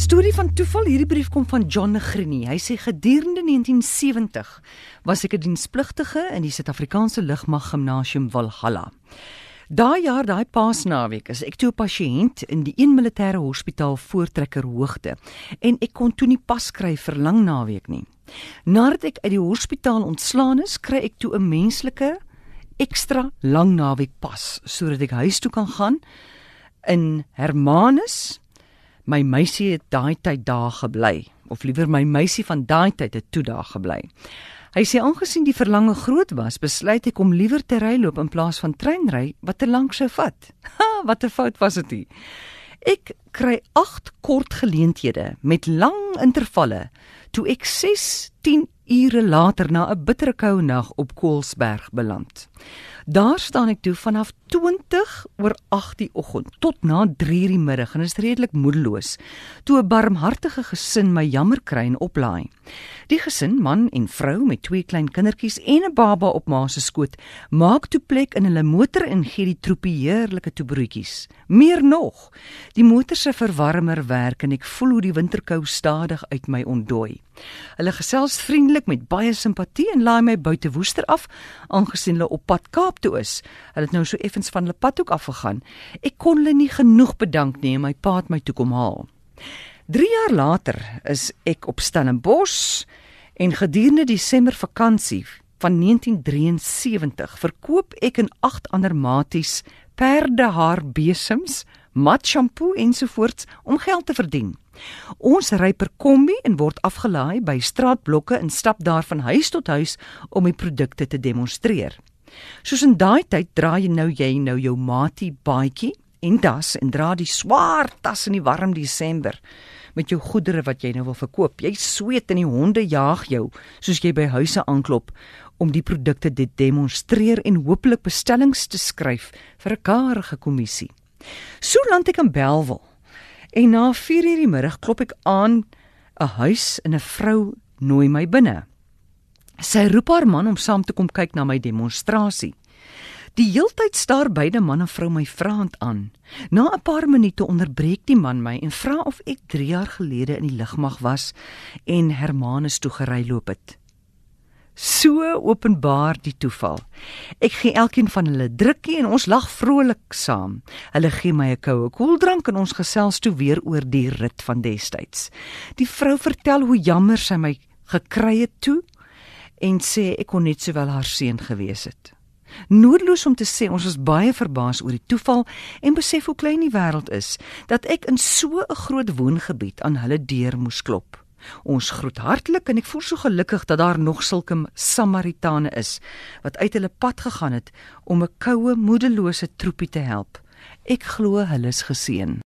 Storie van toeval, hierdie brief kom van John Negrini. Hy sê gedurende 1970 was ek 'n dienspligtige in die Suid-Afrikaanse Lugmag Gimnasium Valhalla. Daai jaar, daai Paasnaweek, is ek toe 'n pasiënt in die een militêre hospitaal Voortrekker Hoogte en ek kon toe nie pas kry vir lang naweek nie. Nadat ek uit die hospitaal ontslaan is, kry ek toe 'n menslike ekstra lang naweek pas sodat ek huis toe kan gaan in Hermanus my meisie het daai tyd daar gebly of liewer my meisie van daai tyd het toe daar gebly. Hy sê aangesien die verlange groot was, besluit ek om liewer te ryloop in plaas van treinry wat te lank sou vat. Ha, wat 'n fout was dit. Ek kry 8 kort geleenthede met lang intervalle toe ek 6 10 ure later na 'n bittere koue nag op Koelsberg beland. Daar staan ek toe vanaf 20 oor 8 die oggend tot na 3 die middag en is redelik moedeloos. Toe 'n barmhartige gesin my jammer kry en oplaai. Die gesin, man en vrou met twee klein kindertjies en 'n baba op ma se skoot, maak toe plek in hulle motor en gee die troepie heerlike toebroodjies. Meer nog, die motor se verwarmer werk en ek voel hoe die winterkou stadig uit my ontdooi. Hulle gesels vriendelik met baie simpatie en laai my buite Woester af, aangesien hulle op pad Kaap toe is. Hulle het nou so effens van hulle pad ook afgegaan. Ek kon hulle nie genoeg bedank nie en my pa het my toe kom haal. 3 jaar later is ek op Stellenbosch en gedurende Desember vakansie van 1973 verkoop ek en agt ander maties perdehaar besems, mat shampoo ensovoorts om geld te verdien. Ons ry per kombi en word afgelaai by straatblokke en stap daar van huis tot huis om die produkte te demonstreer. Soos in daai tyd dra jy nou jy nou jou matie baadjie en das en dra die swaar tas in die warm Desember met jou goedere wat jy nou wil verkoop. Jy sweet en die honde jaag jou soos jy by huise aanklop om die produkte te demonstreer en hopelik bestellings te skryf vir 'n karige kommissie. So land ek in Belwel. En na 4:00 die middag klop ek aan 'n huis en 'n vrou nooi my binne. Sy roep haar man om saam te kom kyk na my demonstrasie. Die heeltyd staar beide man en vrou my vraend aan. Na 'n paar minute onderbreek die man my en vra of ek 3 jaar gelede in die lugmag was en Hermanus toe gery loop het. So openbaar die toeval. Ek gee elkeen van hulle drukkie en ons lag vrolik saam. Hulle gee my 'n koue koeldrank en ons gesels toe weer oor die rit van destyds. Die vrou vertel hoe jammer sy my gekry het toe en sê ek kon net sowel haar seun gewees het. Noodloos om te sê ons was baie verbaas oor die toeval en besef hoe klein die wêreld is dat ek in so 'n groot woongebied aan hulle deur moes klop. Ons groet hartlik en ek voel so gelukkig dat daar nog sulke Samaritane is wat uit hulle pad gegaan het om 'n koue, moedelose troepie te help. Ek glo hulle is geseën.